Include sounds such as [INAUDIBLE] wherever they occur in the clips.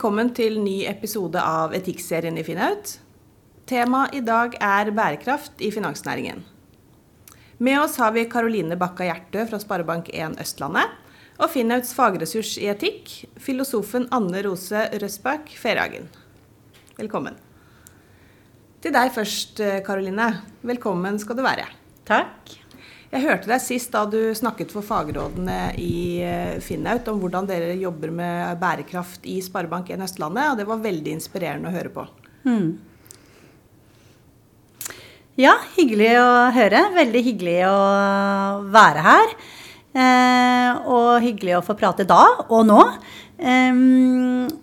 Velkommen til ny episode av Etikkserien i Finnaut. Temaet i dag er bærekraft i finansnæringen. Med oss har vi Karoline Bakka Hjertø fra Sparebank1 Østlandet og Finnauts fagressurs i etikk, filosofen Anne Rose Røsbakk Ferhagen. Velkommen. Til deg først, Karoline. Velkommen skal du være. Takk. Jeg hørte deg sist da du snakket for fagrådene i eh, Finnaut om hvordan dere jobber med bærekraft i Sparebank1 Østlandet, og det var veldig inspirerende å høre på. Mm. Ja, hyggelig å høre. Veldig hyggelig å være her. Eh, og hyggelig å få prate da og nå. Eh,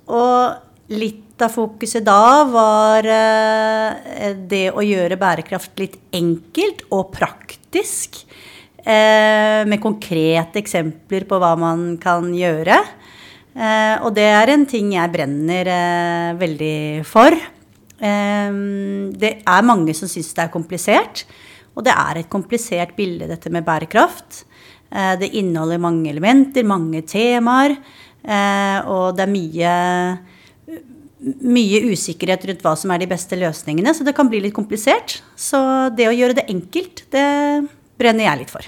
og litt av fokuset da var eh, det å gjøre bærekraft litt enkelt og praktisk. Eh, med konkrete eksempler på hva man kan gjøre. Eh, og det er en ting jeg brenner eh, veldig for. det er mange som syns det er komplisert. Og det er et komplisert bilde, dette med bærekraft. det inneholder mange elementer, mange temaer. og det er mye mye usikkerhet rundt hva som er de beste løsningene, så det kan bli litt komplisert. Så det å gjøre det enkelt, det brenner jeg litt for.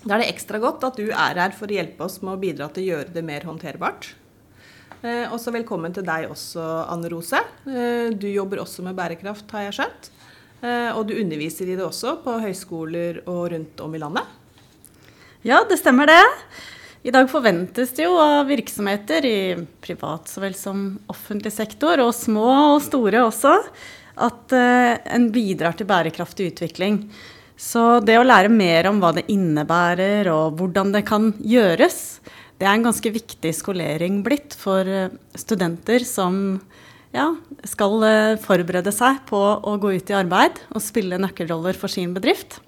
Da er det ekstra godt at du er her for å hjelpe oss med å bidra til å gjøre det mer håndterbart. Eh, også velkommen til deg også, Anne Rose. Eh, du jobber også med bærekraft, har jeg skjønt. Eh, og du underviser i det også på høyskoler og rundt om i landet. Ja, det stemmer det. I dag forventes det jo av virksomheter i privat så vel som offentlig sektor, og små og store også, at eh, en bidrar til bærekraftig utvikling. Så det å lære mer om hva det innebærer og hvordan det kan gjøres, det er en ganske viktig skolering blitt for eh, studenter som ja, skal eh, forberede seg på å gå ut i arbeid og spille nøkkelroller for sin bedrift.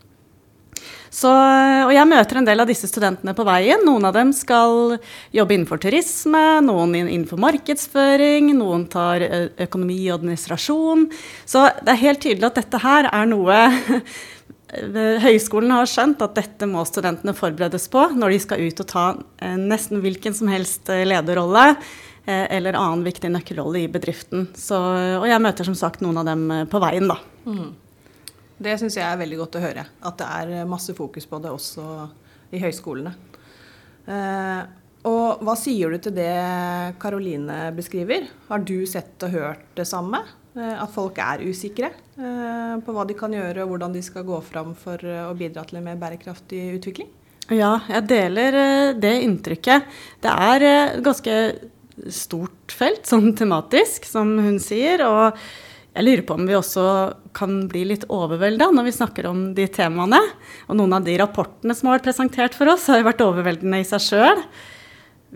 Så, og jeg møter en del av disse studentene på veien. Noen av dem skal jobbe innenfor turisme, noen innenfor markedsføring, noen tar økonomi og administrasjon. Så det er helt tydelig at dette her er noe Høyskolen har skjønt at dette må studentene forberedes på når de skal ut og ta nesten hvilken som helst lederrolle eller annen viktig nøkkelrolle i bedriften. Så, og jeg møter som sagt noen av dem på veien, da. Mm. Det syns jeg er veldig godt å høre. At det er masse fokus på det også i høyskolene. Eh, og hva sier du til det Karoline beskriver? Har du sett og hørt det samme? Eh, at folk er usikre eh, på hva de kan gjøre og hvordan de skal gå fram for eh, å bidra til en mer bærekraftig utvikling? Ja, jeg deler det inntrykket. Det er ganske stort felt sånn tematisk, som hun sier. Og jeg lurer på om vi også kan bli litt overvelda når vi snakker om de temaene. Og noen av de rapportene som har vært presentert for oss, har jo vært overveldende i seg sjøl.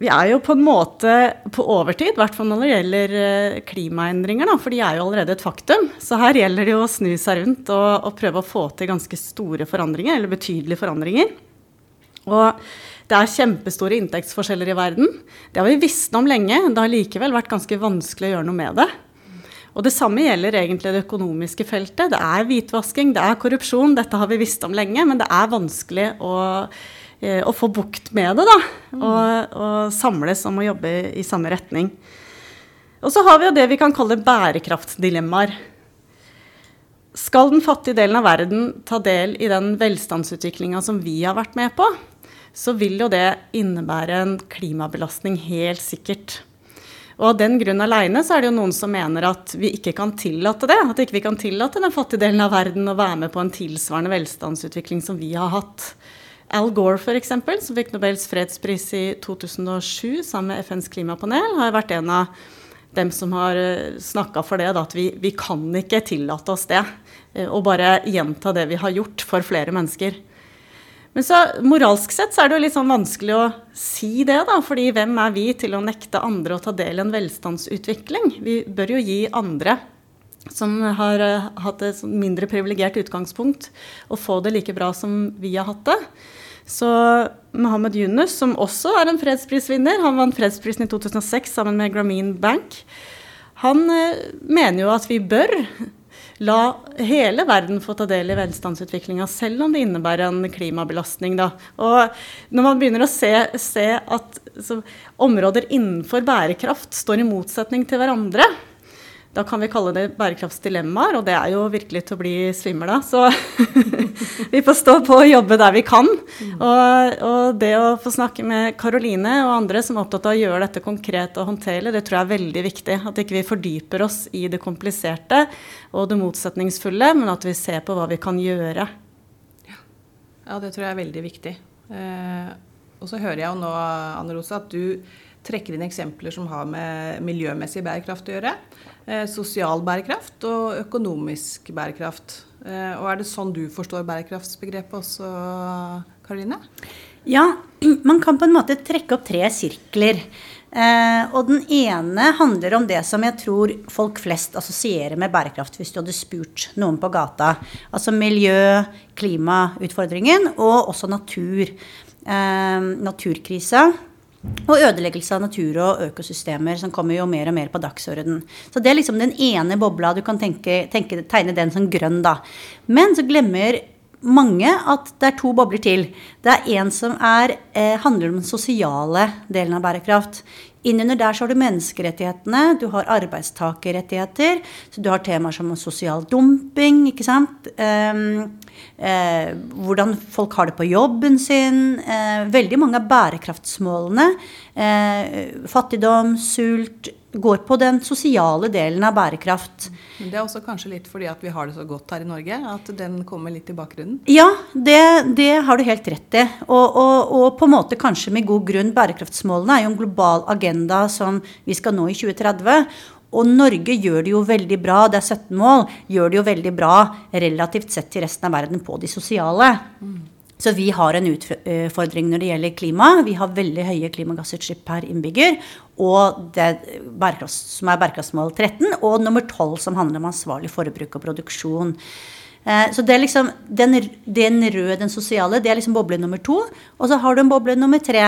Vi er jo på en måte på overtid, i hvert fall når det gjelder eh, klimaendringer, da, for de er jo allerede et faktum. Så her gjelder det jo å snu seg rundt og, og prøve å få til ganske store forandringer, eller betydelige forandringer. Og det er kjempestore inntektsforskjeller i verden. Det har vi visst om lenge. Det har likevel vært ganske vanskelig å gjøre noe med det. Og det samme gjelder egentlig det økonomiske feltet. Det er hvitvasking, det er korrupsjon. Dette har vi visst om lenge, men det er vanskelig å Eh, å få bukt med det, da. Mm. Og, og, samles om å jobbe i samme retning. Og så har vi jo det vi kan kalle bærekraftsdilemmaer. Skal den fattige delen av verden ta del i den velstandsutviklinga som vi har vært med på, så vil jo det innebære en klimabelastning, helt sikkert. Og av den grunn aleine så er det jo noen som mener at vi ikke kan tillate det. At ikke vi kan tillate den fattige delen av verden å være med på en tilsvarende velstandsutvikling som vi har hatt. Al Gore, f.eks., som fikk Nobels fredspris i 2007 sammen med FNs klimapanel, har vært en av dem som har eh, snakka for det, da, at vi, vi, kan ikke tillate oss det. Eh, og bare gjenta det vi har gjort for flere mennesker. Men så moralsk sett så er det jo litt sånn vanskelig å si det, da. fordi hvem er vi til å nekte andre å ta del i en velstandsutvikling? Vi bør jo gi andre som har uh, hatt et sånn mindre privilegert utgangspunkt, å få det like bra som vi har hatt det. Så Mohammed Yunus, som også er en fredsprisvinner, han vant fredsprisen i 2006 sammen med Grameen Bank, han uh, mener jo at vi bør la hele verden få ta del i velstandsutviklinga, selv om det innebærer en klimabelastning. Da. Og når man begynner å se, se at så, områder innenfor bærekraft står i motsetning til hverandre, da kan vi kalle det bærekraftsdilemmaer, og det er jo virkelig til å bli svimmel av. Så [LAUGHS] vi får stå på og jobbe der vi kan. Og, og, det å få snakke med Karoline og andre som er opptatt av å gjøre dette konkret og håndterlig, det tror jeg er veldig viktig. At ikke vi fordyper oss i det kompliserte og det motsetningsfulle, men at vi ser på hva vi kan gjøre. Ja, det tror jeg er veldig viktig. Eh, og så hører jeg jo nå, Anne Rose, at du trekker inn eksempler som har med miljømessig bærekraft å gjøre. Eh, sosial bærekraft og økonomisk bærekraft. Eh, og er det sånn du forstår bærekraftsbegrepet også, Karoline? Ja, [CLEARS THROAT] man kan på en måte trekke opp tre sirkler. Eh, og den ene handler om det som jeg tror folk flest assosierer med bærekraft, hvis du hadde spurt noen på gata. Altså miljø, klimautfordringen og også natur. Naturkrisa. Og ødeleggelse av natur og økosystemer, som kommer jo mer og mer på dagsordenen. Så det er liksom den ene bobla. Du kan tenke, tenke, tegne den som grønn, da. Men så glemmer mange at det er to bobler til. Det er en som er, eh, handler om den sosiale delen av bærekraft. Innunder der så har du menneskerettighetene, du har arbeidstakerrettigheter. Så du har temaer som sosial dumping, ikke sant. Um, eh, hvordan folk har det på jobben sin. Eh, veldig mange av bærekraftsmålene, eh, fattigdom, sult, går på den sosiale delen av bærekraft. Men det er også kanskje litt fordi at vi har det så godt her i Norge, at den kommer litt i bakgrunnen? Ja, det, det har du helt rett i. Og, og, og, på en måte kanskje med god grunn. Bærekraftsmålene er jo en global agenda som vi skal nå i 2030. Og Norge gjør det jo veldig bra, det er 17 mål, gjør det jo veldig bra relativt sett til resten av verden på de sosiale. Så vi har en utfordring når det gjelder klima. Vi har veldig høye klimagassutslipp per innbygger. Og det som er bærekraftsmål 13, og nummer 12 som handler om ansvarlig forbruk og produksjon. Eh, så det er liksom den, den, røde, den sosiale, det er liksom boble nummer to. Og så har du en boble nummer tre.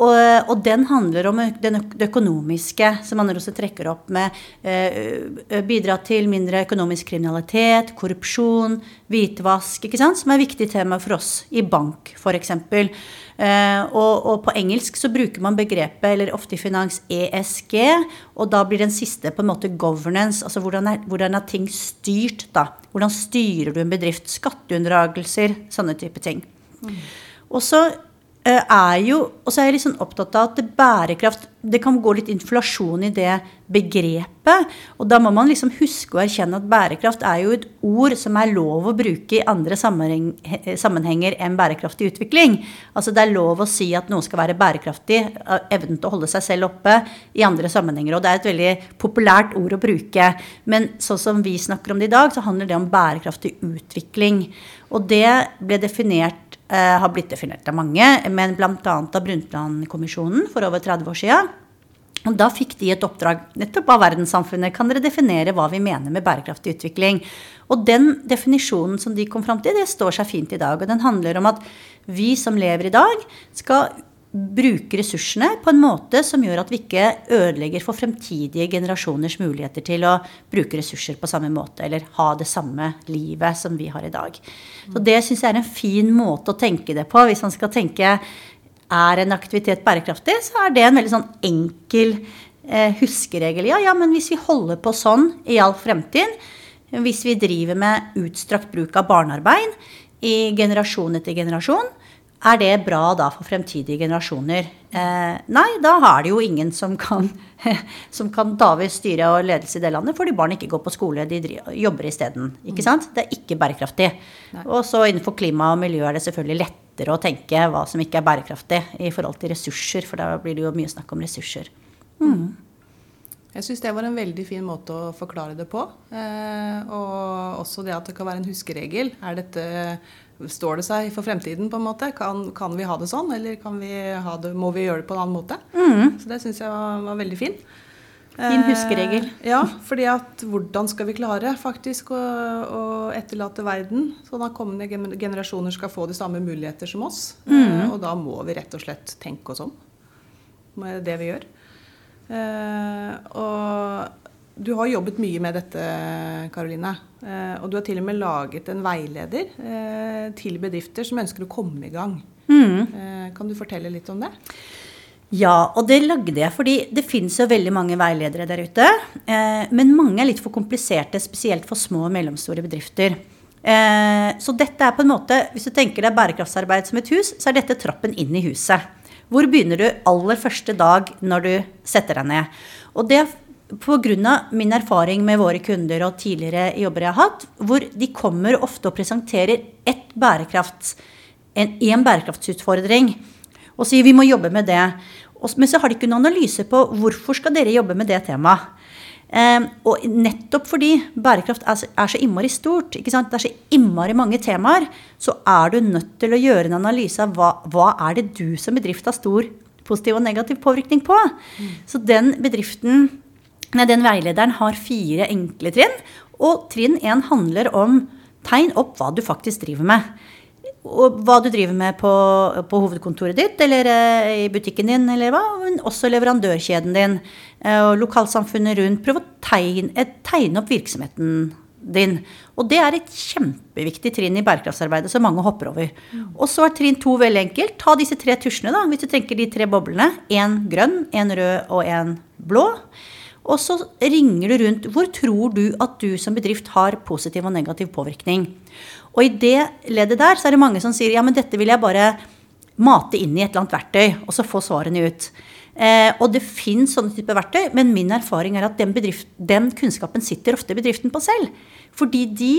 Og, og, den handler om det økonomiske, som man også trekker opp med eh, bidra til mindre økonomisk kriminalitet, korrupsjon, hvitvask, ikke sant? som er viktige tema for oss i bank, f.eks. Eh, og, og på engelsk så bruker man begrepet, eller ofte i finans, ESG, og da blir den siste på en måte governance, altså hvordan er, hvordan er ting styrt, da? Hvordan styrer du en bedrift? Skatteunndragelser, sånne type ting. Mm. Og så er jo Og så er jeg litt sånn opptatt av at bærekraft Det kan gå litt inflasjon i det begrepet. Og da må man liksom huske å erkjenne at bærekraft er jo et ord som er lov å bruke i andre sammenhenger enn bærekraftig utvikling. Altså det er lov å si at noe skal være bærekraftig, evnen til å holde seg selv oppe, i andre sammenhenger. Og det er et veldig populært ord å bruke. Men sånn som vi snakker om det i dag, så handler det om bærekraftig utvikling. Og det ble definert Eh, har blitt definert av mange, men bl.a. av Brundtland-kommisjonen for over 30 år siden. Og Da fikk de et oppdrag nettopp av verdenssamfunnet. Kan dere definere hva vi mener med bærekraftig utvikling? Og den definisjonen som de kom fram til, det står seg fint i dag. Og den handler om at vi som lever i dag, skal bruke ressursene på en måte som gjør at vi ikke ødelegger for fremtidige generasjoners muligheter til å bruke ressurser på samme måte, eller ha det samme livet som vi har i dag. Så det syns jeg er en fin måte å tenke det på. Hvis man skal tenke er en aktivitet bærekraftig, så er det en veldig sånn enkel eh, huskeregel. Ja, ja, men hvis vi holder på sånn i all fremtid, hvis vi driver med utstrakt bruk av barnearbeid i generasjon etter generasjon, er det bra da for fremtidige generasjoner? Eh, nei, da er det jo ingen som kan, [LAUGHS] som kan ta ved styre og ledelse i det landet, fordi barn ikke går på skole, de driver, jobber isteden. Ikke mm. sant? Det er ikke bærekraftig. Nei. Og så innenfor klima og miljø er det selvfølgelig lettere å tenke hva som ikke er bærekraftig i forhold til ressurser, for da blir det jo mye snakk om ressurser. Mm. Jeg syns det var en veldig fin måte å forklare det på. Eh, og også det at det kan være en huskeregel. Er dette Står det seg for fremtiden, på en måte? Kan, kan vi ha det sånn, eller vi det, må vi gjøre det på en annen måte? Mm. Så det syns jeg var, var, veldig fin. Fin huskeregel. Eh, ja, fordi at hvordan skal vi klare faktisk å, å, etterlate verden sånn at kommende generasjoner skal få de samme muligheter som oss? Mm. Eh, og da må vi rett og slett tenke oss om med det vi gjør. Eh, og du har jobbet mye med dette, Karoline. Eh, og du har til og med laget en veileder eh, til bedrifter som ønsker å komme i gang. Mm. Kan du fortelle litt om det? Ja, og det lagde jeg fordi det finnes jo veldig mange veiledere der ute. Men mange er litt for kompliserte, spesielt for små og mellomstore bedrifter. Så dette er på en måte, hvis du tenker deg bærekraftsarbeid som et hus, så er dette trappen inn i huset. Hvor begynner du aller første dag når du setter deg ned? Og det pga. min erfaring med våre kunder og tidligere jobber jeg har hatt, hvor de kommer ofte og presenterer ett bærekrafts, en, en bærekraftsutfordring og sier vi må jobbe med det. Men så har de ikke noen analyse på hvorfor skal dere jobbe med det temaet. Um, og nettopp fordi bærekraft er så, er så innmari stort, det er så innmari mange temaer, så er du nødt til å gjøre en analyse av hva, hva er det du som bedrift har stor positiv og negativ påvirkning på. Mm. Så den bedriften, nei, den veilederen har fire enkle trinn. Og trinn én handler om tegn opp hva du faktisk driver med og hva du driver med på, på hovedkontoret ditt eller uh, i butikken din, eller hva, men også leverandørkjeden din uh, og lokalsamfunnet rundt. Prøv å tegne, uh, tegne, opp virksomheten din. Og det er et kjempeviktig trinn i bærekraftsarbeidet som mange hopper over. Mm. Og så er trinn to veldig enkelt. Ta disse tre tusjene, da, hvis du tenker de tre boblene. Én grønn, én rød og én blå. Og så ringer du rundt. Hvor tror du at du som bedrift har positiv og negativ påvirkning? Og i det leddet der så er det mange som sier ja, men dette vil jeg bare mate inn i et eller annet verktøy, og så få svarene ut. Eh, og det fins sånne typer verktøy, men min erfaring er at den, bedrift, den, kunnskapen sitter ofte bedriften på selv. Fordi de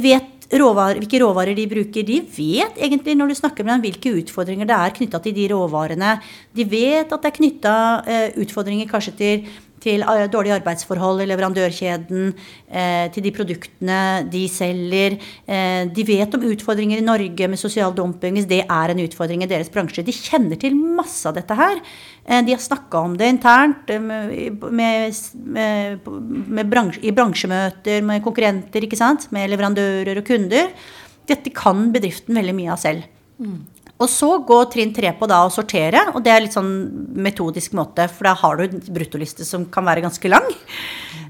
vet råvarer, hvilke råvarer de bruker. De vet egentlig når du snakker med dem hvilke utfordringer det er knytta til de råvarene. De vet at det er knytta eh, utfordringer kanskje til til eh, dårlige arbeidsforhold i leverandørkjeden, eh, til de produktene de selger. Eh, de vet om utfordringer i Norge med sosial dumping, hvis det er en utfordring i deres bransje. De kjenner til masse av dette her. De har snakka om det internt med, med, med bransje, i bransjemøter med konkurrenter, med leverandører og kunder. Dette kan bedriften veldig mye av selv. Mm. Og så gå trinn tre på da å sortere, og det er litt sånn metodisk måte, for da har du en bruttoliste som kan være ganske lang.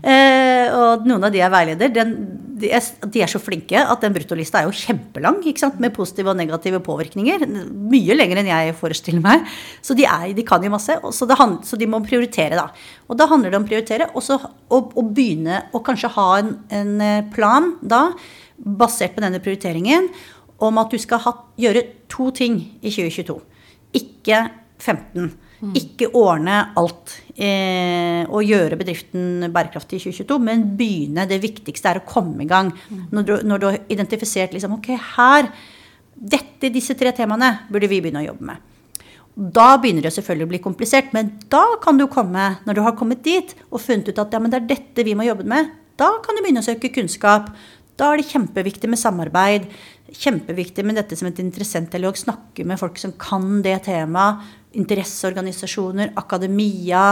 Eh, og noen av de jeg veileder, den, de, er, de, er, så flinke at den bruttolista er jo kjempelang, med positive og negative påvirkninger. Mye lenger enn jeg forestiller meg. Så de, er, de kan jo masse, så, det, så, de må prioritere, da. Og da handler det om å prioritere, og så å begynne å kanskje ha en, en eh, plan da, basert på denne prioriteringen om at du skal ha, gjøre to ting i 2022. Ikke 15. Mm. Ikke ordne alt eh, og gjøre bedriften bærekraftig i 2022, men begynne. Det viktigste er å komme i gang. Mm. Når, du, når, du, har identifisert liksom, ok, her, dette, disse tre temaene burde vi begynne å jobbe med. Da begynner det selvfølgelig å bli komplisert, men da kan du komme, når du har kommet dit og funnet ut at ja, det er dette vi må jobbe med, da kan du begynne å søke kunnskap. Da er det kjempeviktig med samarbeid kjempeviktig med dette som et interessentdialog. Snakke med folk som kan det temaet. Interesseorganisasjoner, akademia.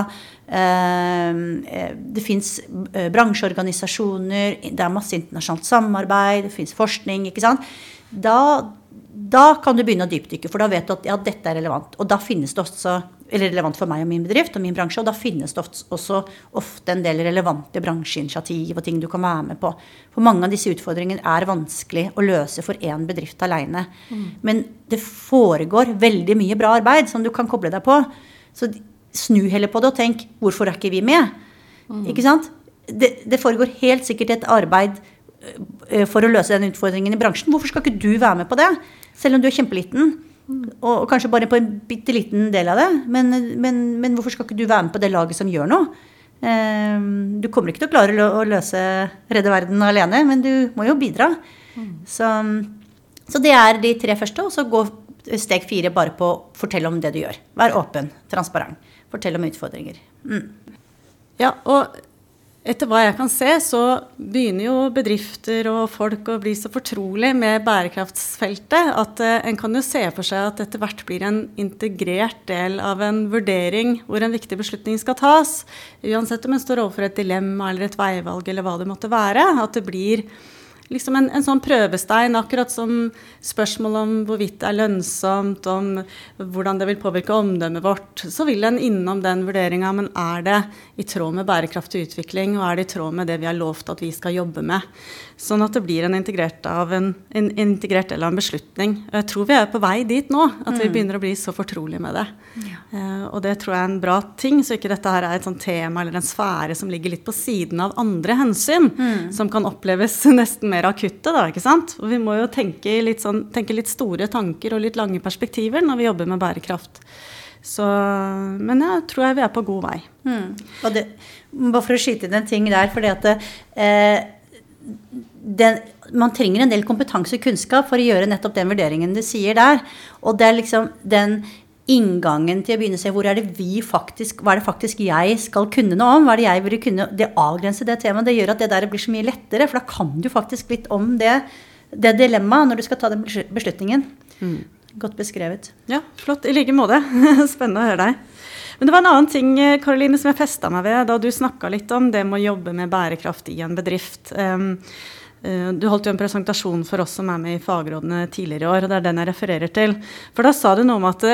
Eh, eh, det fins eh, bransjeorganisasjoner, det er masse internasjonalt samarbeid, det fins forskning. ikke sant? Da, da kan du begynne å dypdykke, for da vet du at ja, dette er relevant. Og da finnes det også eller relevant for meg og min bedrift og min bransje. Og da finnes det også ofte en del relevante bransjeinitiativ og ting du kan være med på. For mange av disse utfordringene er vanskelig å løse for én bedrift aleine. Mm. Men det foregår veldig mye bra arbeid som du kan koble deg på. Så snu heller på det og tenk hvorfor er ikke vi med? Mm. Ikke sant? Det, det foregår helt sikkert et arbeid eh, for å løse den utfordringen i bransjen. Hvorfor skal ikke du være med på det? Selv om du er kjempeliten. Og, kanskje bare på en bitte liten del av det. Men, men, men, hvorfor skal ikke du være med på det laget som gjør noe? Eh, du kommer ikke til å klare å løse redde verden alene, men du må jo bidra. Mm. Så, så, det er de tre første. Og så gå steg fire bare på fortell om det du gjør. Vær åpen, transparent. Fortell om utfordringer. Mm. Ja, og etter hva jeg kan se, så begynner jo bedrifter og folk å bli så fortrolig med bærekraftsfeltet at uh, en kan jo se for seg at etter hvert blir en integrert del av en vurdering hvor en viktig beslutning skal tas. Uansett om en står overfor et dilemma eller et veivalg eller hva det måtte være. At det blir liksom en, en, sånn prøvestein, akkurat som spørsmål om hvorvidt det er lønnsomt, om hvordan det vil påvirke omdømmet vårt. Så vil en innom den vurderinga, men er det i tråd med bærekraftig utvikling, og er det i tråd med det vi har lovt at vi skal jobbe med? Sånn at det blir en integrert, en, en integrert del av en beslutning. Og jeg tror vi er på vei dit nå, at vi mm. begynner å bli så fortrolige med det. Ja. Uh, og det tror jeg er en bra ting, så ikke dette her er et sånt tema eller en sfære som ligger litt på siden av andre hensyn, mm. som kan oppleves [LAUGHS] nesten mer akutte, da, ikke sant. Og vi må jo tenke litt, sånn, tenke litt store tanker og litt lange perspektiver når vi jobber med bærekraft. Så, men jeg tror jeg vi er på god vei. Mm. Og det, bare for å skyte inn en ting der, fordi at eh, den, man trenger en del kompetanse og kunnskap for å gjøre nettopp den vurderingen du sier der. Og det er liksom den inngangen til å begynne å se hvor er det vi faktisk, hva er det faktisk jeg skal kunne noe om? Hva er det jeg burde kunne, Det avgrenser det temaet. Det gjør at det der blir så mye lettere, for da kan du faktisk litt om det, det dilemmaet når du skal ta den beslutningen. Mm. Godt beskrevet. Ja, flott. I like måte. [LAUGHS] Spennende å høre deg. Men det var en annen ting Karoline, som jeg festa meg ved da du snakka litt om det med å jobbe med bærekraft i en bedrift. Um, du holdt jo en presentasjon for oss som er med i fagrådene tidligere i år, og det er den jeg refererer til. For da sa du noe om at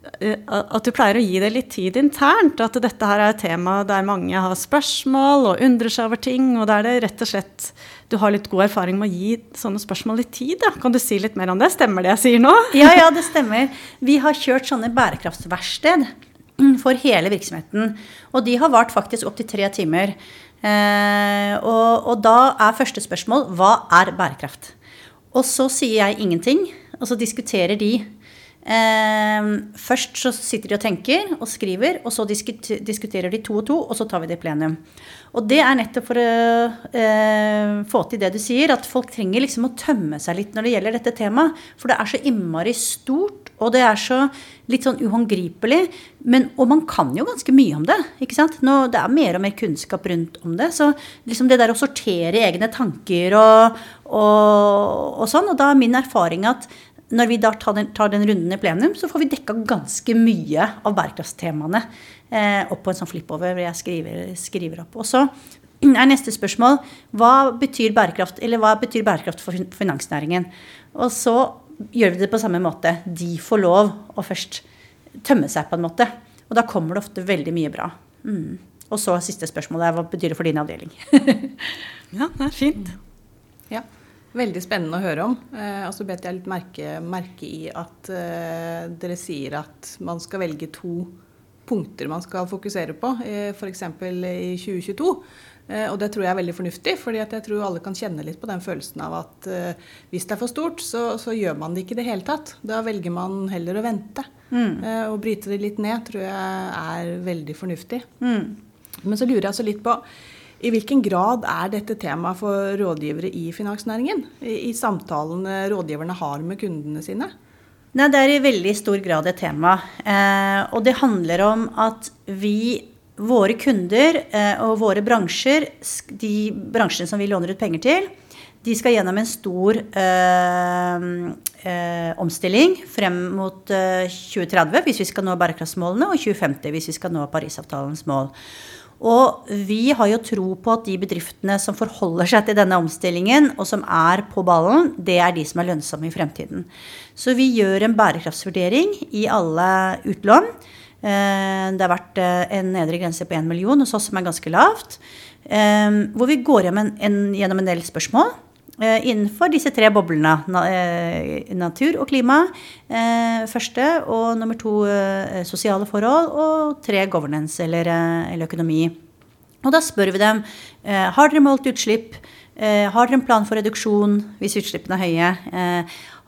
Eh, at du pleier å gi det litt tid internt. At dette her er et tema der mange har spørsmål og undrer seg over ting. Og der det rett og slett du har litt god erfaring med å gi sånne spørsmål litt tid. Da. Kan du si litt mer om det? Stemmer det jeg sier nå? Ja, ja, det stemmer. Vi har kjørt sånne bærekraftsverksted for hele virksomheten. Og de har vart faktisk opptil tre timer. Eh, og, og da er første spørsmål hva er bærekraft? Og så sier jeg ingenting, og så diskuterer de først så sitter de og tenker og skriver, og så diskuterer de to og to, og så tar vi det i plenum. Og det er nettopp for å eh, få til det du sier, at folk trenger liksom å tømme seg litt når det gjelder dette temaet. For det er så innmari stort, og det er så litt sånn uhåndgripelig. Men, og man kan jo ganske mye om det. ikke sant? Nå, det er mer og mer kunnskap rundt om det. Så liksom det der å sortere egne tanker og, og, og sånn, og da er min erfaring at når vi da tar den, tar den, runden i plenum, så får vi dekka ganske mye av bærekraftstemaene eh, opp på en sånn flippover hvor jeg skriver, skriver, opp. Og så er neste spørsmål hva betyr bærekraft, eller hva betyr bærekraft for finansnæringen? Og så gjør vi det på samme måte. De får lov å først tømme seg, på en måte. Og da kommer det ofte veldig mye bra. Mm. Og så siste spørsmål er hva betyr det for din avdeling? [LAUGHS] ja, det er fint. Ja. Veldig spennende å høre om. Eh, og så bet jeg litt merke, merke i at eh, dere sier at man skal velge to punkter man skal fokusere på, eh, f.eks. i 2022. Eh, og det tror jeg er veldig fornuftig, fordi jeg tror alle kan kjenne litt på den følelsen av at eh, hvis det er for stort, så, så, gjør man det ikke i det hele tatt. Da velger man heller å vente. Mm. Eh, og bryte det litt ned tror jeg er veldig fornuftig. Mm. Men så lurer jeg altså litt på i hvilken grad er dette tema for rådgivere i finansnæringen? I, i samtalene rådgiverne har med kundene sine? Nei, Det er i veldig stor grad et tema. Eh, og det handler om at vi, våre kunder eh, og våre bransjer, de bransjene som vi låner ut penger til, de skal gjennom en stor eh, eh omstilling frem mot 2030 eh, hvis vi skal nå bærekraftsmålene, og 2050 hvis vi skal nå Parisavtalens mål. Og vi har jo tro på at de bedriftene som forholder seg til denne omstillingen, og som er på ballen, det er de som er lønnsomme i fremtiden. Så vi gjør en bærekraftsvurdering i alle utlån. Eh, det har vært eh, en nedre grense på 1 million hos oss som er ganske lavt. Eh, hvor vi går gjennom en del spørsmål. Eh, innenfor disse tre boblene. Eh, natur og klima eh, første, og nummer to sosiale forhold, og tre governance eller, eller økonomi. Og da spør vi dem har dere målt utslipp. Har dere en plan for reduksjon hvis utslippene er høye?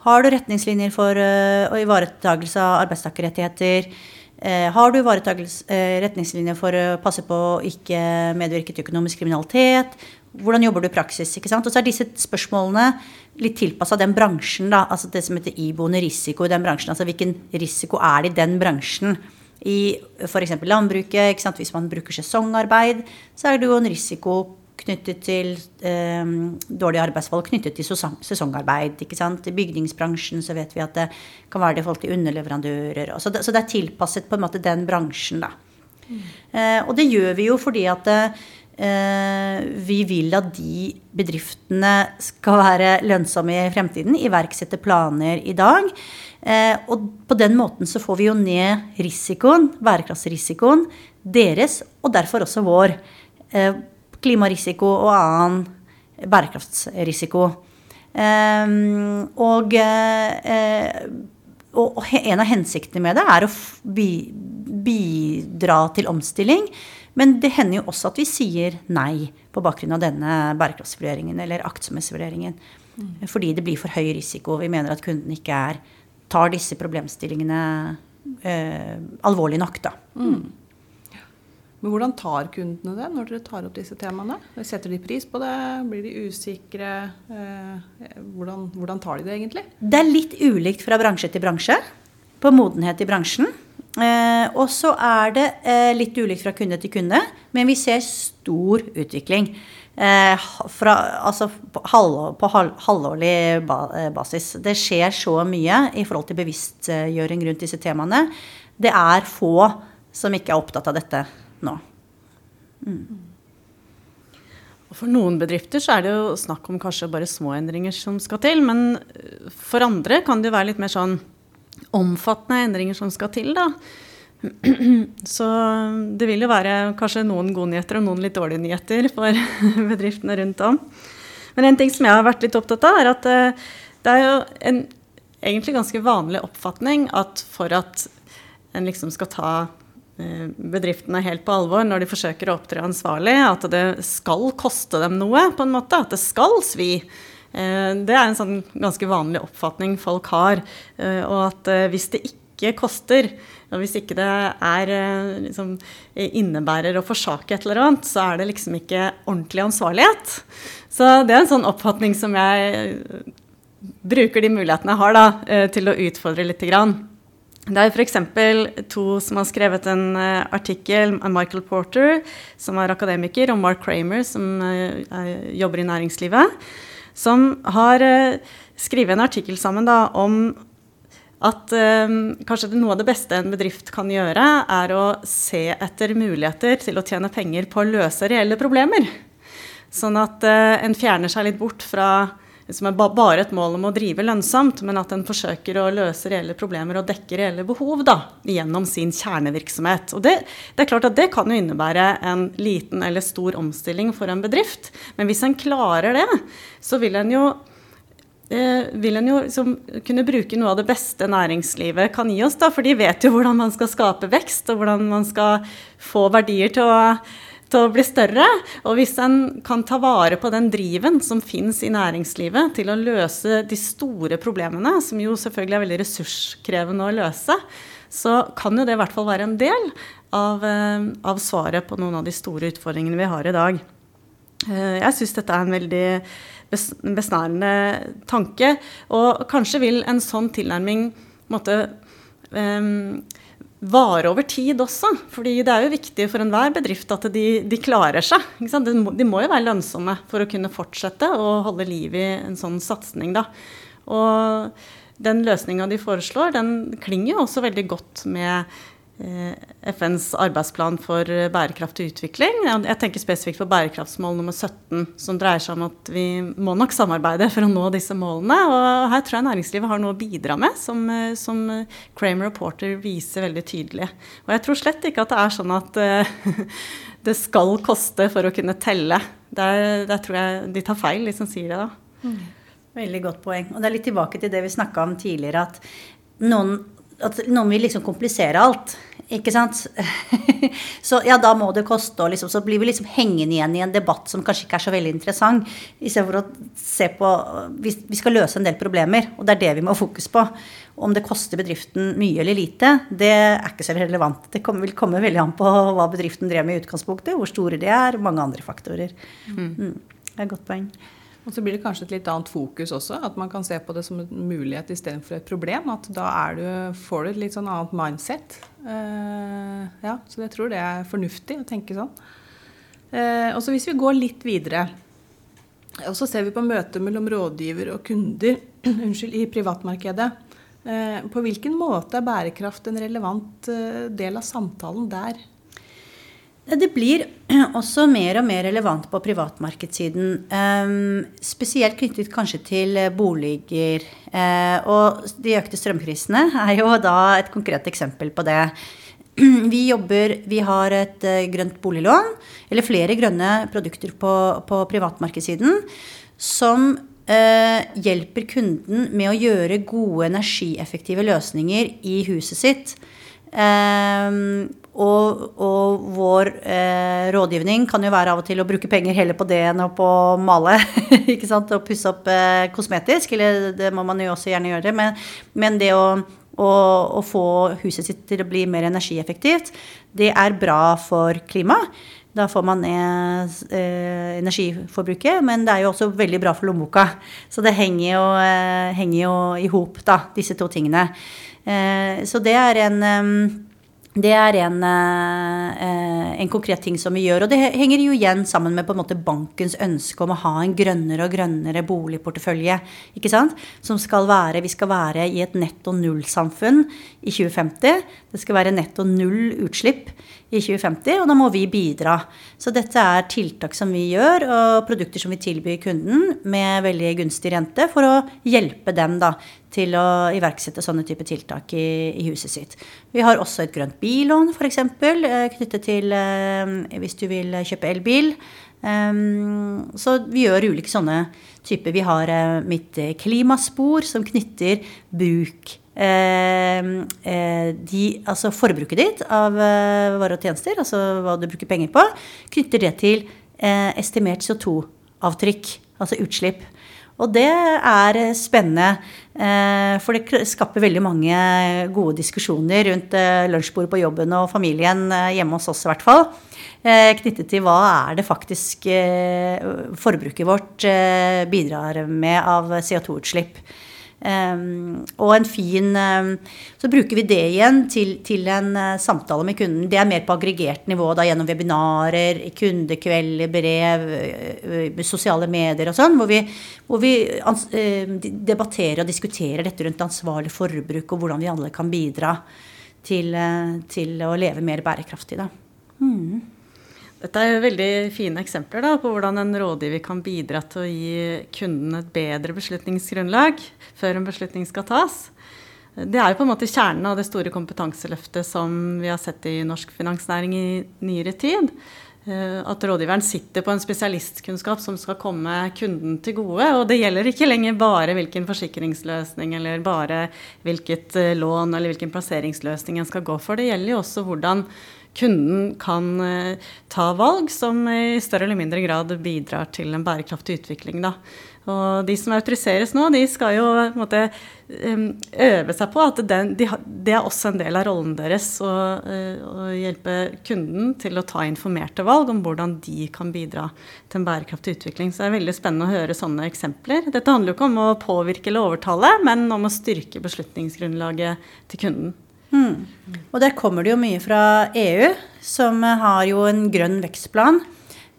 Har du retningslinjer for å ivaretakelse av arbeidstakerrettigheter? Har du retningslinjer for å passe på å ikke medvirke til økonomisk kriminalitet? Hvordan jobber du i praksis? ikke sant? Og så er disse spørsmålene litt tilpassa den bransjen, da, altså det som heter iboende risiko i den bransjen. Altså hvilken risiko er det i den bransjen? I f.eks. landbruket, ikke sant? hvis man bruker sesongarbeid, så er det jo en risiko knyttet til eh, dårlige arbeidsforhold knyttet til sesongarbeid. ikke sant? I bygningsbransjen så vet vi at det kan være det folk til underleverandører. Så det, så det, er tilpasset på en måte den bransjen, da. Mm. Eh, og det gjør vi jo fordi at Eh, vi vil at de bedriftene skal være lønnsomme i fremtiden, iverksette planer i dag. Eh, og på den måten så får vi jo ned risikoen, bærekraftsrisikoen deres, og derfor også vår. Eh, klimarisiko og annen bærekraftsrisiko. Og, og en av hensiktene med det er å bidra til omstilling. Men det hender jo også at vi sier nei på bakgrunn av denne bærekraftsvurderingen eller aktsomhetsvurderingen. Mm. Fordi det blir for høy risiko. Vi mener at kunden ikke er, tar disse problemstillingene eh, alvorlig nok. Da. Mm. Men hvordan tar kundene det når dere tar opp disse temaene? Setter de pris på det? Blir de usikre? Eh, hvordan, hvordan tar de det egentlig? Det er litt ulikt fra bransje til bransje. På modenhet i bransjen. Eh, og så er det eh, litt ulikt fra kunde til kunde, men vi ser stor utvikling. Eh, fra, altså på, halv, på halv, halvårlig ba, eh, basis. Det skjer så mye i forhold til bevisstgjøring rundt disse temaene. Det er få som ikke er opptatt av dette nå. Mm. For noen bedrifter så er det jo snakk om kanskje bare små endringer som skal til. Men for andre kan det jo være litt mer sånn omfattende endringer som skal til, da. [CLEARS THROAT] Så det vil jo være kanskje noen gode nyheter og noen litt dårlige nyheter for [LAUGHS] bedriftene rundt om. Men en ting som jeg har vært litt opptatt av, er at eh, det er jo en egentlig ganske vanlig oppfatning at for at en liksom skal ta eh, bedriftene helt på alvor når de forsøker å opptre ansvarlig, at det skal koste dem noe, på en måte. At det skal svi. Eh, det er en sånn ganske vanlig oppfatning folk har. Eh, og at eh, hvis det ikke koster, og hvis ikke det er, liksom, innebærer å forsake et eller annet, så er det liksom ikke ordentlig ansvarlighet. Så det er en sånn oppfatning som jeg bruker de mulighetene jeg har da, til å utfordre litt. Det er f.eks. to som har skrevet en artikkel, Michael Porter, som er akademiker, og Mark Kramer, som jobber i næringslivet som har uh, skrevet en artikkel sammen da, om at uh, kanskje noe av det beste en bedrift kan gjøre, er å se etter muligheter til å tjene penger på å løse reelle problemer. Sånn at uh, en fjerner seg litt bort fra som er bare et mål om å drive lønnsomt, men at en forsøker å løse reelle problemer og dekke reelle behov da, gjennom sin kjernevirksomhet. Og det, det, er klart at det kan jo innebære en liten eller stor omstilling for en bedrift. Men hvis en klarer det, så vil en jo eh, vil en jo liksom kunne bruke noe av det beste næringslivet kan gi oss. Da, for de vet jo hvordan man skal skape vekst, og hvordan man skal få verdier til å til å bli større. Og hvis en kan ta vare på den driven som fins i næringslivet til å løse de store problemene, som jo selvfølgelig er veldig ressurskrevende å løse, så kan jo det i hvert fall være en del av, eh, av svaret på noen av de store utfordringene vi har i dag. Eh, jeg syns dette er en veldig besnærende tanke. Og kanskje vil en sånn tilnærming måtte um, vare over tid også. fordi det er jo viktig for enhver bedrift at de, de klarer seg. De må, de, må, jo være lønnsomme for å kunne fortsette å holde liv i en sånn satsing. Og den løsninga de foreslår, den klinger jo også veldig godt med FNs arbeidsplan for bærekraftig utvikling. Jeg tenker spesifikt på bærekraftsmål nummer 17, som dreier seg om at vi må nok samarbeide for å nå disse målene. Og her tror jeg næringslivet har noe å bidra med, som, eh, som Kramer og Porter viser veldig tydelig. Og jeg tror slett ikke at det er sånn at [LAUGHS] det skal koste for å kunne telle. Der, der, tror jeg de tar feil, de som sier det da. Mm. Veldig godt poeng. Og det er litt tilbake til det vi snakka om tidligere, at noen at noen vil liksom komplisere alt. Ikke sant? [LAUGHS] så ja, da må det koste, og liksom, så blir vi liksom hengende igjen i en debatt som kanskje ikke er så veldig interessant. Istedenfor å se på vi, vi, skal løse en del problemer, og det er det vi må ha fokus på. Om det koster bedriften mye eller lite, det er ikke så relevant. Det kommer, vil komme veldig an på hva bedriften drev med i utgangspunktet, hvor store de er, og mange andre faktorer. Mm. Mm. Det er et godt poeng. Og så blir det kanskje et litt annet fokus også. At man kan se på det som en mulighet istedenfor et problem. At da du, får du et litt sånn annet mindset. Uh, ja, så jeg tror det er fornuftig å tenke sånn. Uh, og så hvis vi går litt videre, og så ser vi på møtet mellom rådgiver og kunder [CLEARS THROAT] unnskyld, i privatmarkedet. Uh, på hvilken måte er bærekraft en relevant del av samtalen der? Det blir [CLEARS THROAT] også mer og mer relevant på privatmarkedssiden. Um, spesielt knyttet kanskje til boliger. Uh, og de økte strømprisene [LAUGHS] er jo da et konkret eksempel på det. [CLEARS THROAT] Vi jobber Vi har et uh, grønt boliglån, eller flere grønne produkter på, på privatmarkedssiden, som hjelper kunden med å gjøre gode energieffektive løsninger i huset sitt. Um, og, og, vår eh, rådgivning kan jo være av og til å bruke penger heller på det enn på å male. [LAUGHS] ikke sant, Og pusse opp eh, kosmetisk. Eller det må man jo også gjerne gjøre. Men, men det å, å, å, få huset sitt til å bli mer energieffektivt, det er bra for klimaet. Da får man ned eh, energiforbruket, men det er jo også veldig bra for lommeboka. Så det henger jo, eh, i hop, da, disse to tingene. Eh, så det er en det er en, eh, en, konkret ting som vi gjør. Og det henger jo igjen sammen med på en måte bankens ønske om å ha en grønnere og grønnere boligportefølje. ikke sant? Som skal være Vi skal være i et netto null-samfunn i 2050. Det skal være netto null utslipp i 2050, og da må vi bidra. Så dette er tiltak som vi gjør, og produkter som vi tilbyr kunden med veldig gunstig rente, for å hjelpe dem da, til å iverksette sånne type tiltak i, i huset sitt. Vi har også et grønt billån, f.eks., eh, knyttet til eh, hvis du vil kjøpe elbil. Um, så vi gjør ulike sånne typer. Vi har uh, mitt klimaspor som knytter bruk Eh, eh, de, altså forbruket ditt av eh, varer og tjenester, altså hva du bruker penger på, knytter det til estimert CO2-avtrykk, altså utslipp. Og det er spennende, for det skaper veldig mange gode diskusjoner rundt lunsjbordet på jobben og familien hjemme hos oss i hvert fall. Knyttet til hva er det faktisk forbruket vårt bidrar med av CO2-utslipp. Um, og en fin um, Så bruker vi det igjen til, til en uh, samtale med kunden. Det er mer på aggregert nivå da, gjennom webinarer, kundekvelder, brev, uh, sosiale medier og sånn, hvor vi, hvor vi uh, debatterer og diskuterer dette rundt ansvarlig forbruk og hvordan vi alle kan bidra til, til å leve mer bærekraftig. Da. Mm. Dette er jo veldig fine eksempler da, på hvordan en rådgiver kan bidra til å gi kunden et bedre beslutningsgrunnlag før en beslutning skal tas. Det er jo på en måte kjernen av det store kompetanseløftet som vi har sett i norsk finansnæring i nyere tid. Eh, at rådgiveren sitter på en spesialistkunnskap som skal komme kunden til gode. Og det gjelder ikke lenger bare hvilken forsikringsløsning eller bare hvilket eh, lån eller hvilken plasseringsløsning en skal gå for. Det gjelder jo også hvordan kunden kan eh, ta valg som i større eller mindre grad bidrar til en bærekraftig utvikling. Da. Og de som autoriseres nå, de skal jo måte, øve seg på at det de, er også en del av rollen deres å, eh, å, hjelpe kunden til å ta informerte valg om hvordan de kan bidra til en bærekraftig utvikling. Så det er veldig spennende å høre sånne eksempler. Dette handler jo ikke om å påvirke eller overtale, men om å styrke beslutningsgrunnlaget til kunden. Mm. Og der kommer det jo mye fra EU, som har jo en grønn vekstplan.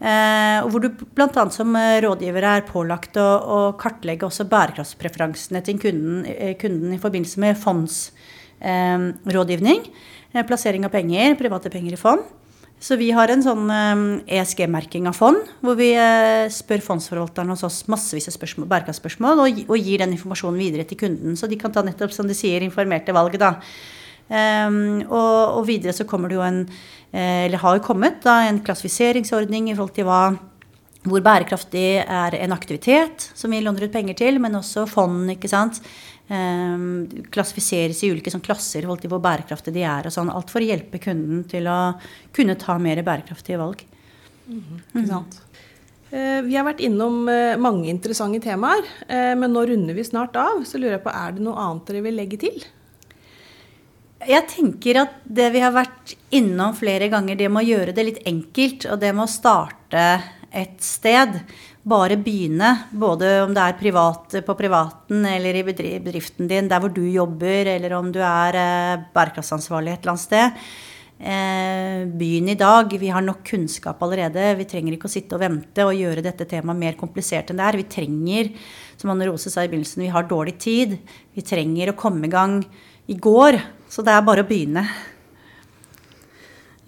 Eh, hvor du bl.a. som rådgiver er pålagt å, å kartlegge også bærekraftspreferansene til kunden, eh, kunden i forbindelse med fondsrådgivning. Eh, plassering av penger, private penger i fond. Så vi har en sånn ESG-merking av fond, hvor vi spør fondsforvalteren hos oss massevis av spørsmål, bærekraftspørsmål og, og, gir den informasjonen videre til kunden, så de kan ta nettopp, som de sier, informerte valg. da. Um, og, og, videre så kommer det jo en eh, Eller har kommet da, en klassifiseringsordning i forhold til hva hvor bærekraftig er en aktivitet som vi låner ut penger til, men også fond. ikke sant? Um, klassifiseres i ulike sånn, klasser i forhold til hvor bærekraftige de er. og sånn, Alt for å hjelpe kunden til å kunne ta mer bærekraftige valg. Mm. Ikke sant? Mm. Vi har vært innom eh, mange interessante temaer, men nå runder vi snart av. Så lurer jeg på, er det noe annet dere vil legge til? Jeg tenker at det vi har vært innom flere ganger, det med å gjøre det litt enkelt, og det med å starte et sted. Bare begynne, både om det er privat, på privaten eller i bedriften din, der hvor du jobber, eller om du er eh, bærekraftsansvarlig et eller annet sted. Eh, begynn i dag. Vi har nok kunnskap allerede. Vi trenger ikke å sitte og vente og gjøre dette temaet mer komplisert enn det er. Vi trenger, som Anne Rose sa i begynnelsen, vi har dårlig tid. Vi trenger å komme i gang i går. Så det er bare å begynne.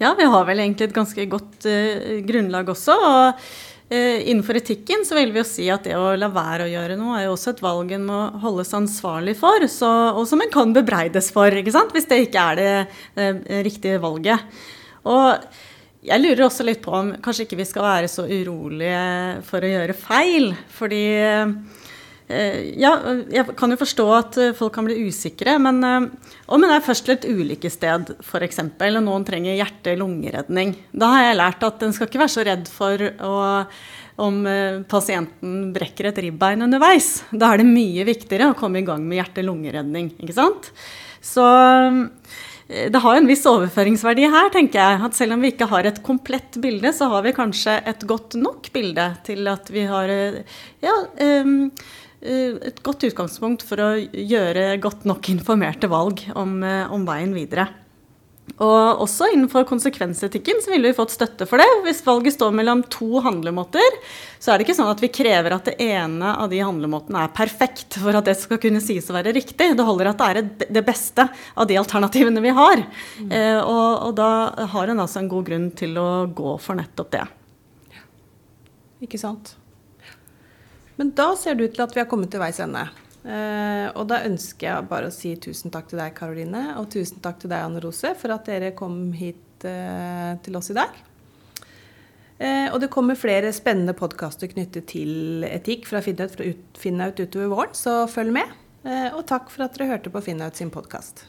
Ja, vi har vel egentlig et ganske godt uh, grunnlag også. og uh, Innenfor etikken så vil vi jo si at det å la være å gjøre noe er jo også et valg en må holdes ansvarlig for, så, og som en kan bebreides for, ikke sant? hvis det ikke er det uh, riktige valget. Og jeg lurer også litt på om kanskje ikke vi skal være så urolige for å gjøre feil. Fordi eh, ja, jeg kan jo forstå at folk kan bli usikre, men eh, om en er først til et ulykkessted f.eks., og noen trenger hjerte-lungeredning, da har jeg lært at en skal ikke være så redd for å, om eh, pasienten brekker et ribbein underveis. Da er det mye viktigere å komme i gang med hjerte-lungeredning, ikke sant? Så Eh, det har en viss overføringsverdi her, tenker jeg. At selv om vi ikke har et komplett bilde, så har vi kanskje et godt nok bilde til at vi har eh, ja, et godt utgangspunkt for å gjøre godt nok informerte valg om, eh, om veien videre. Og også innenfor konsekvensetikken så ville vi fått støtte for det. Hvis valget står mellom to handlemåter, så er det ikke sånn at vi krever at det ene av de handlemåtene er perfekt for at det skal kunne sies å være riktig. Det holder at det er det beste av de alternativene vi har. Mm. Eh, og, og, da har en altså en god grunn til å gå for nettopp det. Ikke sant. Men da ser det ut til at vi har kommet til veis ende. Uh, og da ønsker jeg bare å si tusen takk til deg, Karoline, og tusen takk til deg, Anne Rose, for at dere kom hit uh, til oss i dag. Uh, og det kommer flere spennende podkaster knyttet til etikk fra Finnaut, utover våren, så følg med. og takk for at dere hørte på Finnaut sin podkast.